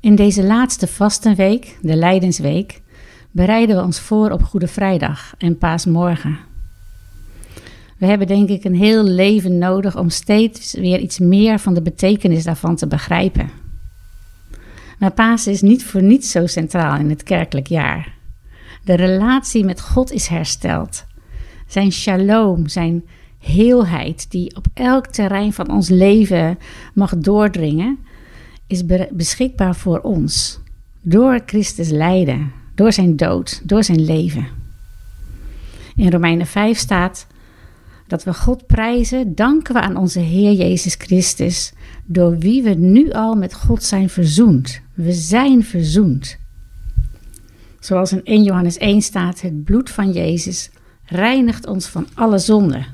In deze laatste vastenweek, de Lijdensweek, bereiden we ons voor op Goede Vrijdag en Paasmorgen. We hebben denk ik een heel leven nodig om steeds weer iets meer van de betekenis daarvan te begrijpen. Maar Pasen is niet voor niets zo centraal in het kerkelijk jaar. De relatie met God is hersteld. Zijn shalom, zijn heelheid, die op elk terrein van ons leven mag doordringen, is beschikbaar voor ons. Door Christus lijden, door zijn dood, door zijn leven. In Romeinen 5 staat dat we God prijzen, danken we aan onze Heer Jezus Christus, door wie we nu al met God zijn verzoend. We zijn verzoend. Zoals in 1 Johannes 1 staat, het bloed van Jezus reinigt ons van alle zonde.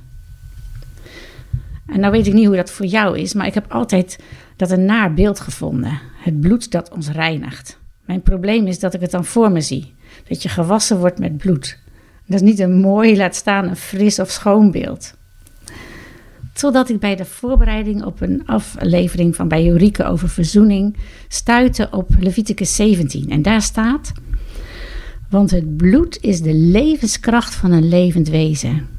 En nou weet ik niet hoe dat voor jou is, maar ik heb altijd dat een naar beeld gevonden. Het bloed dat ons reinigt. Mijn probleem is dat ik het dan voor me zie. Dat je gewassen wordt met bloed. Dat is niet een mooi, laat staan, een fris of schoon beeld. Totdat ik bij de voorbereiding op een aflevering van bij over verzoening stuitte op Leviticus 17. En daar staat: Want het bloed is de levenskracht van een levend wezen.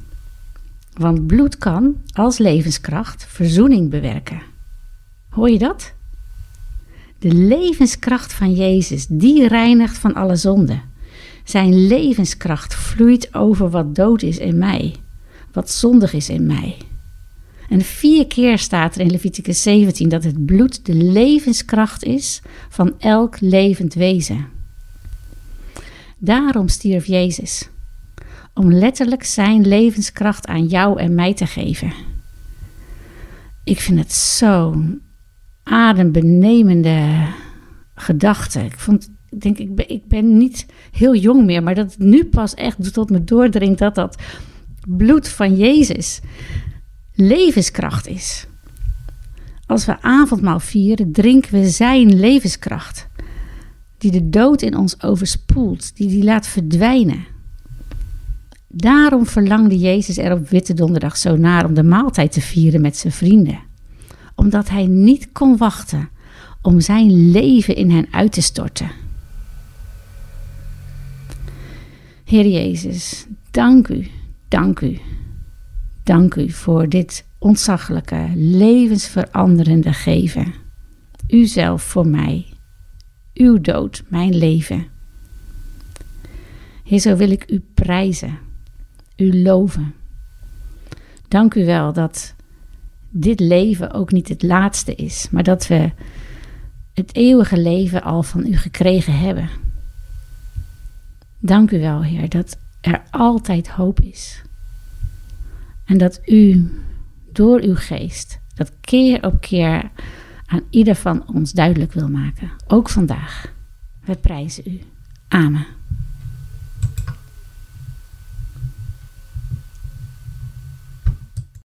Want bloed kan als levenskracht verzoening bewerken. Hoor je dat? De levenskracht van Jezus, die reinigt van alle zonde. Zijn levenskracht vloeit over wat dood is in mij, wat zondig is in mij. En vier keer staat er in Leviticus 17 dat het bloed de levenskracht is van elk levend wezen. Daarom stierf Jezus, om letterlijk zijn levenskracht aan jou en mij te geven. Ik vind het zo'n adembenemende gedachte. Ik vond, denk, ik ben, ik ben niet heel jong meer, maar dat het nu pas echt tot me doordringt dat dat bloed van Jezus levenskracht is. Als we avondmaal vieren, drinken we zijn levenskracht, die de dood in ons overspoelt, die die laat verdwijnen. Daarom verlangde Jezus er op Witte Donderdag zo naar om de maaltijd te vieren met zijn vrienden, omdat hij niet kon wachten om zijn leven in hen uit te storten. Heer Jezus, dank u, dank u Dank u voor dit ontzaglijke, levensveranderende geven. U zelf voor mij. Uw dood, mijn leven. Heer, zo wil ik u prijzen, u loven. Dank u wel dat dit leven ook niet het laatste is, maar dat we het eeuwige leven al van u gekregen hebben. Dank u wel, Heer, dat er altijd hoop is. En dat u door uw geest dat keer op keer aan ieder van ons duidelijk wil maken. Ook vandaag. We prijzen u. Amen.